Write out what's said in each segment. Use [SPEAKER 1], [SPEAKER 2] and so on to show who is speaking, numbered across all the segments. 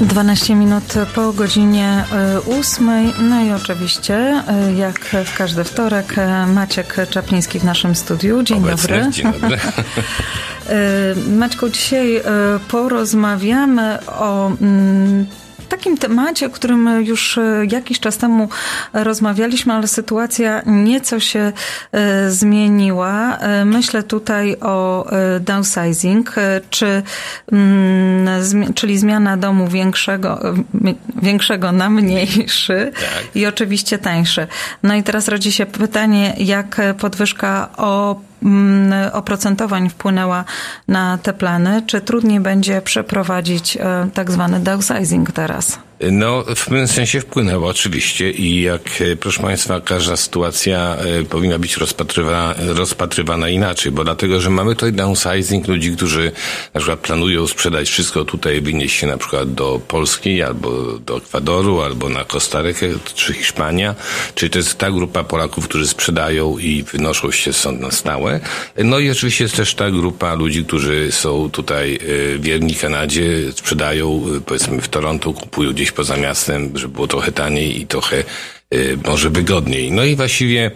[SPEAKER 1] 12 minut po godzinie 8. No i oczywiście, jak w każdy wtorek, Maciek Czapliński w naszym studiu. Dzień
[SPEAKER 2] Obecny.
[SPEAKER 1] dobry.
[SPEAKER 2] Dzień dobry.
[SPEAKER 1] Maćku, dzisiaj porozmawiamy o mm, takim temacie, o którym już jakiś czas temu rozmawialiśmy, ale sytuacja nieco się zmieniła. Myślę tutaj o downsizing, czy, mm, czyli zmiana domu większego, większego na mniejszy
[SPEAKER 2] Tak.
[SPEAKER 1] i oczywiście tańszy. No i teraz rodzi się pytanie, jak podwyżka o oprocentowań wpłynęła na te plany? Czy trudniej będzie przeprowadzić e, tak zwany downsizing teraz?
[SPEAKER 2] No, w pewnym sensie wpłynęło oczywiście i jak, e, proszę Państwa, każda sytuacja e, powinna być rozpatrywana, rozpatrywana inaczej, bo dlatego, że mamy tutaj downsizing ludzi, którzy na przykład planują sprzedać wszystko tutaj, wynieść się na przykład do Polski albo do Ekwadoru, albo na Kostarykę czy Hiszpania, czyli to jest ta grupa Polaków, którzy sprzedają i wynoszą się stąd na stałe. No i oczywiście jest też ta grupa ludzi, którzy są tutaj e, wierni Kanadzie, sprzedają powiedzmy w Toronto, kupują gdzieś poza miastem, żeby było trochę taniej i trochę e, może wygodniej. No i właściwie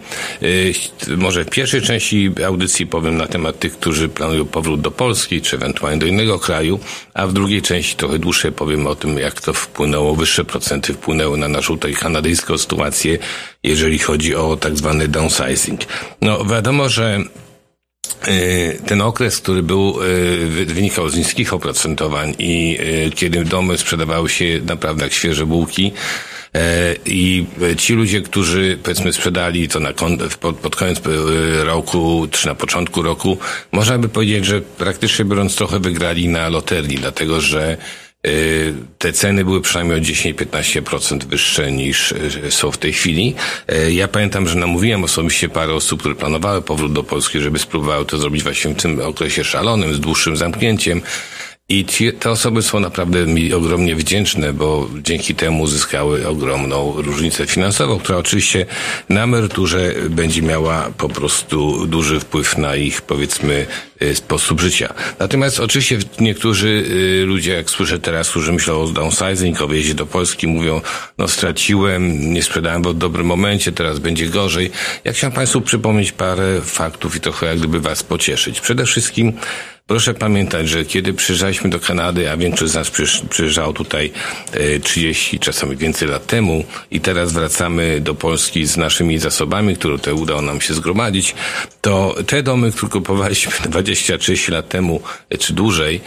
[SPEAKER 2] e, może w pierwszej części audycji powiem na temat tych, którzy planują powrót do Polski, czy ewentualnie do innego kraju, a w drugiej części trochę dłuższej powiem o tym, jak to wpłynęło, wyższe procenty wpłynęły na naszą tutaj kanadyjską sytuację, jeżeli chodzi o tak zwany downsizing. No wiadomo, że ten okres, który był, wynikał z niskich oprocentowań i kiedy domy sprzedawały się naprawdę jak świeże bułki, i ci ludzie, którzy powiedzmy sprzedali to na pod, pod koniec roku, czy na początku roku, można by powiedzieć, że praktycznie biorąc trochę wygrali na loterii, dlatego że te ceny były przynajmniej o 10-15% wyższe niż są w tej chwili. Ja pamiętam, że namówiłem osobiście parę osób, które planowały powrót do Polski, żeby spróbowały to zrobić właśnie w tym okresie szalonym, z dłuższym zamknięciem. I ci, te osoby są naprawdę mi ogromnie wdzięczne, bo dzięki temu uzyskały ogromną różnicę finansową, która oczywiście na emeryturze będzie miała po prostu duży wpływ na ich, powiedzmy, sposób życia. Natomiast oczywiście niektórzy ludzie, jak słyszę teraz, którzy myślą o downsizing, o wyjeździe do Polski, mówią, no straciłem, nie sprzedałem w dobrym momencie, teraz będzie gorzej. Ja chciałem Państwu przypomnieć parę faktów i trochę jak gdyby Was pocieszyć. Przede wszystkim Proszę pamiętać, że kiedy przyjeżdżaliśmy do Kanady, a większość z nas przyjeżdżało tutaj 30, czasami więcej lat temu i teraz wracamy do Polski z naszymi zasobami, które tutaj udało nam się zgromadzić, to te domy, które kupowaliśmy 20-30 lat temu, czy dłużej,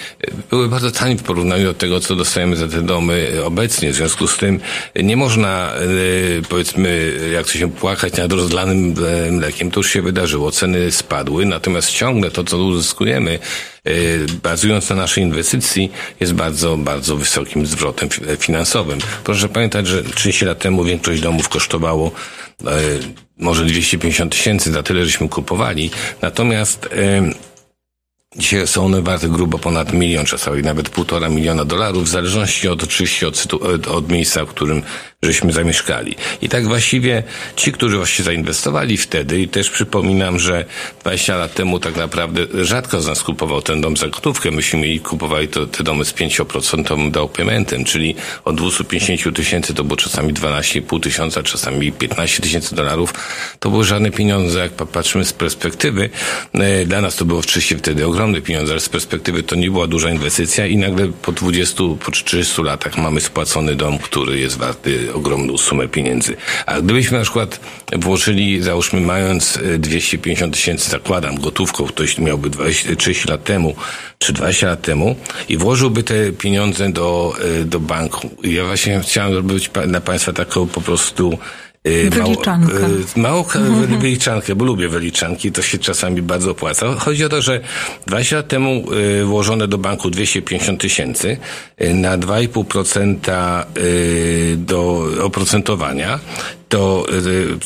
[SPEAKER 2] były bardzo tanie w porównaniu do tego, co dostajemy za te domy obecnie. W związku z tym nie można, powiedzmy, jak to się płakać nad rozlanym mlekiem, to już się wydarzyło. Ceny spadły, natomiast ciągle to, co uzyskujemy, bazując na naszej inwestycji, jest bardzo, bardzo wysokim zwrotem finansowym. Proszę pamiętać, że 30 lat temu większość domów kosztowało może 250 tysięcy, za tyle żeśmy kupowali. Natomiast Dzisiaj są one warte grubo ponad milion, czasami nawet półtora miliona dolarów, w zależności od oczywiście od, od miejsca, w którym żeśmy zamieszkali. I tak właściwie ci, którzy właśnie zainwestowali wtedy, i też przypominam, że 20 lat temu tak naprawdę rzadko z nas kupował ten dom za gotówkę. Myśmy mieli, kupowali to, te domy z 5% down paymentem, czyli od 250 tysięcy to było czasami 12,5 tysiąca, czasami 15 tysięcy dolarów. To były żadne pieniądze, jak patrzymy z perspektywy. Dla nas to było oczywiście wtedy ogromne pieniądze, ale z perspektywy to nie była duża inwestycja i nagle po 20, po 30 latach mamy spłacony dom, który jest warty ogromną sumę pieniędzy. A gdybyśmy na przykład włożyli, załóżmy mając 250 tysięcy, zakładam, gotówką, ktoś miałby 20, 30 lat temu, czy 20 lat temu i włożyłby te pieniądze do, do banku. I ja właśnie chciałem zrobić na Państwa taką po prostu
[SPEAKER 1] Wyliczankę.
[SPEAKER 2] Mało, mało wyliczankę, bo lubię wyliczanki, to się czasami bardzo opłaca. Chodzi o to, że 20 lat temu włożone do banku 250 tysięcy na 2,5% do oprocentowania, to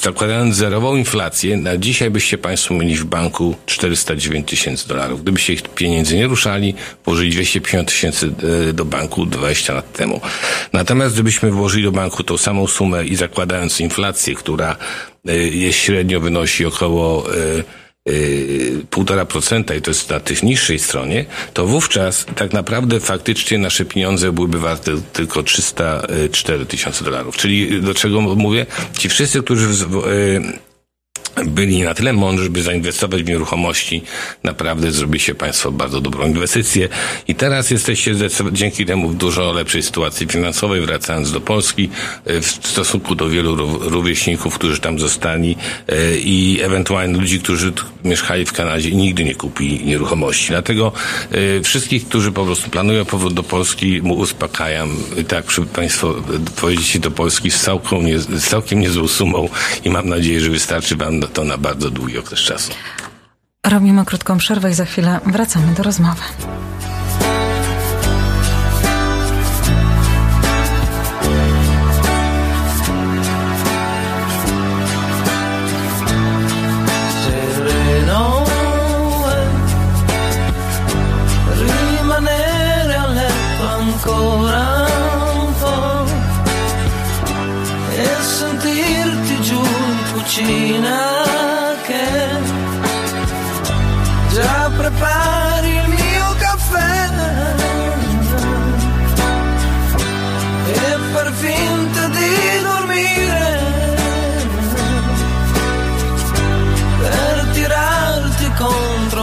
[SPEAKER 2] zakładając zerową inflację, na dzisiaj byście Państwo mieli w banku 409 tysięcy dolarów. Gdybyście ich pieniędzy nie ruszali, włożyli 250 tysięcy do banku 20 lat temu. Natomiast gdybyśmy włożyli do banku tą samą sumę i zakładając inflację, która jest średnio wynosi około 1,5% i to jest na tych niższej stronie, to wówczas tak naprawdę faktycznie nasze pieniądze byłyby warte tylko 304 tysiące dolarów. Czyli do czego mówię? Ci wszyscy, którzy byli na tyle mądrzy, by zainwestować w nieruchomości, naprawdę zrobi się Państwo bardzo dobrą inwestycję. I teraz jesteście dzięki temu w dużo lepszej sytuacji finansowej, wracając do Polski, e, w stosunku do wielu rówieśników, którzy tam zostali e, i ewentualnie ludzi, którzy mieszkali w Kanadzie i nigdy nie kupili nieruchomości. Dlatego e, wszystkich, którzy po prostu planują powrót do Polski, mu uspokajam. Tak, Państwo pojedziecie do Polski z całkiem, nie, z całkiem niezłą sumą i mam nadzieję, że wystarczy Wam to na bardzo długi okres czasu.
[SPEAKER 1] Robimy krótką przerwę i za chwilę wracamy do rozmowy.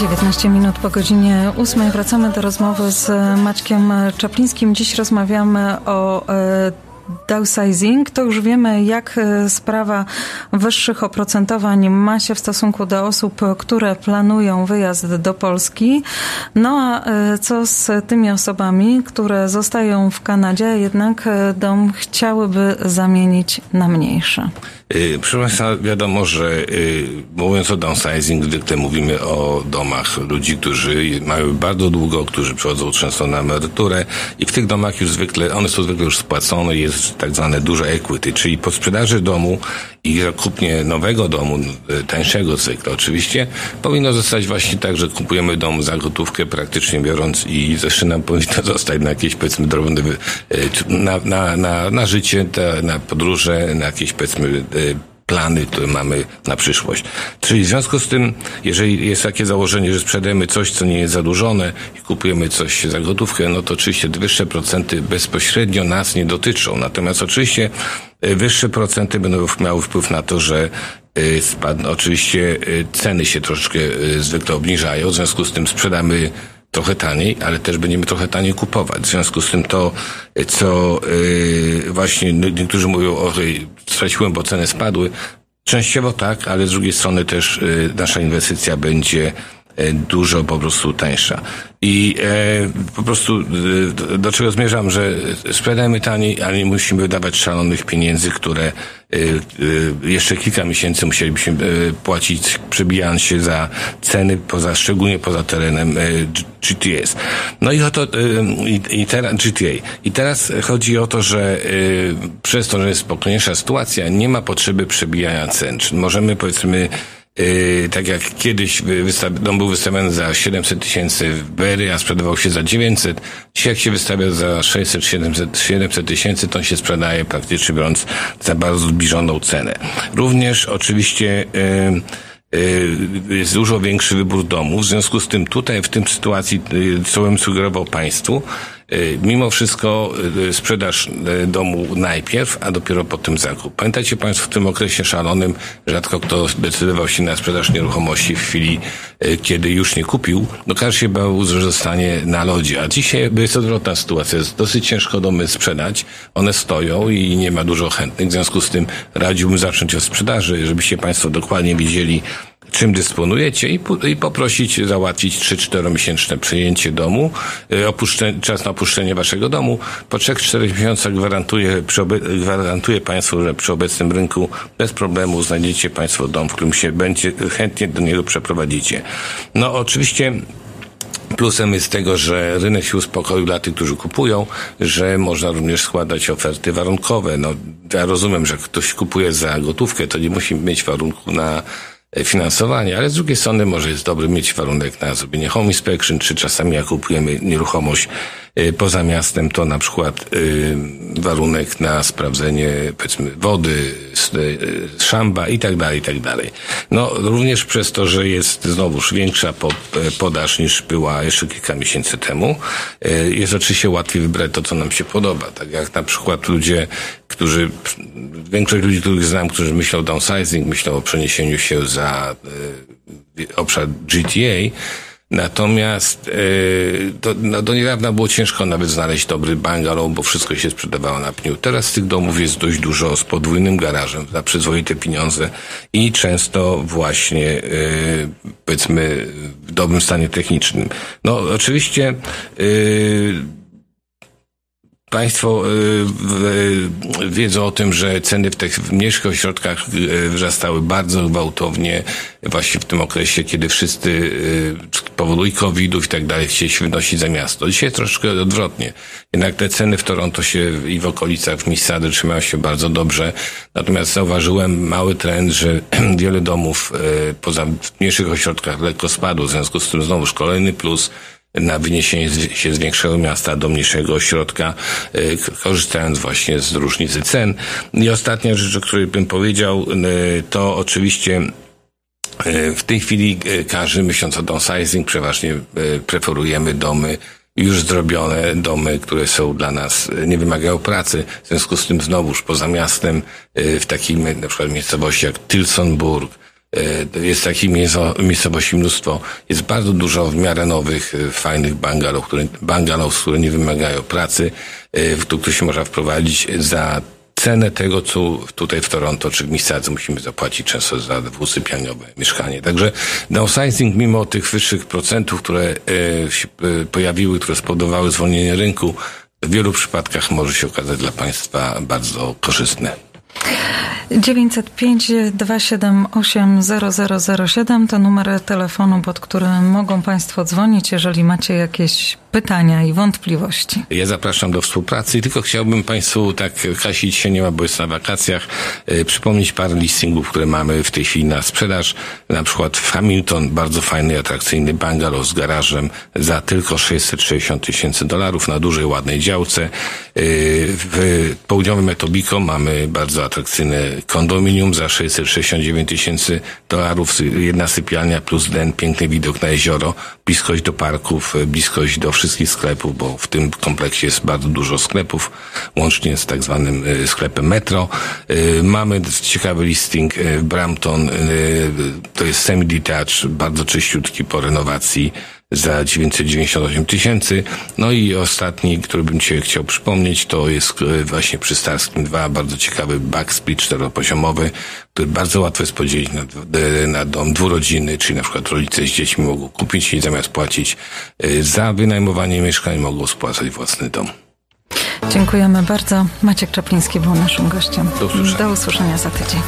[SPEAKER 1] 19 minut po godzinie 8 wracamy do rozmowy z Maćkiem Czaplińskim. Dziś rozmawiamy o e, downsizing, to już wiemy, jak e, sprawa wyższych oprocentowań ma się w stosunku do osób, które planują wyjazd do Polski. No a e, co z tymi osobami, które zostają w Kanadzie, jednak dom chciałyby zamienić na mniejszy?
[SPEAKER 2] Y, proszę Państwa, wiadomo, że y, mówiąc o downsizing, zwykle mówimy o domach ludzi, którzy mają bardzo długo, którzy przychodzą często na emeryturę i w tych domach już zwykle, one są zwykle już spłacone, jest tak zwane duże equity, czyli po sprzedaży domu i kupnie nowego domu, y, tańszego zwykle oczywiście, powinno zostać właśnie tak, że kupujemy dom za gotówkę praktycznie biorąc i zresztą nam powinno zostać na jakieś powiedzmy drobne, na, na, na, na życie, na podróże, na jakieś powiedzmy Y, plany, które mamy na przyszłość. Czyli w związku z tym, jeżeli jest takie założenie, że sprzedajemy coś, co nie jest zadłużone i kupujemy coś za gotówkę, no to oczywiście wyższe procenty bezpośrednio nas nie dotyczą. Natomiast oczywiście y, wyższe procenty będą miały wpływ na to, że y, spadną, oczywiście ceny się troszeczkę zwykle obniżają, w związku z tym sprzedamy trochę taniej, ale też będziemy trochę taniej kupować. W związku z tym to, co yy, właśnie niektórzy mówią, o straciłem, bo ceny spadły. Częściowo tak, ale z drugiej strony też yy, nasza inwestycja będzie dużo po prostu tańsza. I e, po prostu e, do czego zmierzam, że sprzedajemy taniej, ale nie musimy wydawać szalonych pieniędzy, które e, e, jeszcze kilka miesięcy musielibyśmy e, płacić, przebijając się za ceny, poza, szczególnie poza terenem GTS. No i o to, i, i teraz, GTA. I teraz chodzi o to, że przez to, że jest spokojniejsza sytuacja, nie ma potrzeby przebijania cen. Czyli możemy powiedzmy tak jak kiedyś dom był wystawiany za 700 tysięcy w Berry, a sprzedawał się za 900. Dzisiaj jak się wystawia za 600-700 tysięcy, to on się sprzedaje praktycznie biorąc za bardzo zbliżoną cenę. Również oczywiście yy, jest dużo większy wybór domów. W związku z tym tutaj w tym sytuacji, co bym sugerował Państwu, Y, mimo wszystko y, sprzedaż y, domu najpierw, a dopiero potem zakup. Pamiętajcie Państwo, w tym okresie szalonym rzadko kto decydował się na sprzedaż nieruchomości w chwili, kiedy już nie kupił. No każdy się bał, że zostanie na lodzie. A dzisiaj jest odwrotna sytuacja. Jest dosyć ciężko domy sprzedać. One stoją i nie ma dużo chętnych. W związku z tym radziłbym zacząć od sprzedaży, żebyście Państwo dokładnie wiedzieli, czym dysponujecie i, i poprosić załatwić 3-4 miesięczne przejęcie domu, y, opuszczę, czas na opuszczenie waszego domu. Po 3-4 miesiącach gwarantuję, gwarantuję Państwu, że przy obecnym rynku bez problemu znajdziecie Państwo dom, w którym się będzie chętnie do niego przeprowadzicie. No oczywiście Plusem jest tego, że rynek się uspokoił dla tych, którzy kupują, że można również składać oferty warunkowe. No, ja rozumiem, że ktoś kupuje za gotówkę, to nie musi mieć warunku na e, finansowanie, ale z drugiej strony może jest dobry mieć warunek na zrobienie home inspection, czy czasami jak kupujemy nieruchomość e, poza miastem, to na przykład e, warunek na sprawdzenie powiedzmy wody, e, szamba i tak dalej, i tak dalej. No również przez to, że jest znowuż większa po, podaż niż była jeszcze kilka miesięcy temu, jest oczywiście łatwiej wybrać to, co nam się podoba. Tak jak na przykład ludzie, którzy, większość ludzi, których znam, którzy myślą o downsizing, myślą o przeniesieniu się za obszar GTA, Natomiast e, do, no, do niedawna było ciężko nawet znaleźć dobry bungalow, bo wszystko się sprzedawało na pniu. Teraz tych domów jest dość dużo z podwójnym garażem za przyzwoite pieniądze i często właśnie e, powiedzmy w dobrym stanie technicznym. No oczywiście e, Państwo y, w- wiedzą o tym, że ceny w tych mniejszych ośrodkach y, wzrastały bardzo gwałtownie właśnie w tym okresie, kiedy wszyscy y, z powodu COVID-ów i tak dalej chcieli się wynosić za miasto. Dzisiaj troszkę odwrotnie. Jednak te ceny w Toronto się i w okolicach w Mississauga trzymają się bardzo dobrze. Natomiast zauważyłem mały trend, że wiele domów y, poza mniejszych ośrodkach lekko spadło. W związku z tym znowu kolejny plus na wyniesienie się z większego miasta do mniejszego ośrodka, y, korzystając właśnie z różnicy cen. I ostatnia rzecz, o której bym powiedział, y, to oczywiście y, w tej chwili każdy myśląc o downsizing przeważnie preferujemy domy już zrobione, domy, które są dla nas, nie wymagają pracy. W związku z tym znowuż poza miastem, w takiej na przykład miejscowości jak Tilsonburg, Jest takich miejsco- miejscowości mnóstwo. Jest bardzo dużo w miarę nowych, e, fajnych bungalow, które, bungalows, które nie wymagają pracy, e, w które się można wprowadzić za cenę tego, co tutaj w Toronto czy w Mississauga musimy zapłacić często za dwusypialniowe mieszkanie. Także downsizing, mimo tych wyższych procentów, które e, się e, pojawiły, które spowodowały zwolnienie rynku, w wielu przypadkach może się okazać dla państwa bardzo korzystne.
[SPEAKER 1] 905 278 0007 to numer telefonu, pod którym mogą Państwo dzwonić, jeżeli macie jakieś pytania i wątpliwości.
[SPEAKER 2] Ja zapraszam do współpracy tylko chciałbym Państwu, tak kasić się nie ma, bo jest na wakacjach, e, przypomnieć parę listingów, które mamy w tej chwili na sprzedaż. Na przykład w Hamilton bardzo fajny, atrakcyjny bungalow z garażem za tylko 660 tysięcy dolarów na dużej, ładnej działce. E, W południowym Etobicoke mamy bardzo atrakcyjne kondominium za 669 tysięcy dolarów, jedna sypialnia plus den, piękny widok na jezioro, bliskość do parków, e, bliskość do wszystkich sklepów, bo w tym kompleksie jest bardzo dużo sklepów, łącznie z tak zwanym e, sklepem Metro. E, Mamy ciekawy listing e, w Brampton, to jest semi-detached, bardzo czyściutki po renowacji za 998 tysięcy. No i ostatni, który bym Cię chciał przypomnieć, to jest e, właśnie przy Starskim 2, bardzo ciekawy backsplit czteropoziomowy, który bardzo łatwo jest podzielić na, d- na dom dwurodzinny, czyli na przykład rodzice z dziećmi mogą kupić i zamiast płacić e, za wynajmowanie mieszkań, mogą spłacać własny dom.
[SPEAKER 1] Dziękujemy bardzo. Maciek Czapliński był naszym gościem.
[SPEAKER 2] Do usłyszenia.
[SPEAKER 1] Do usłyszenia za tydzień.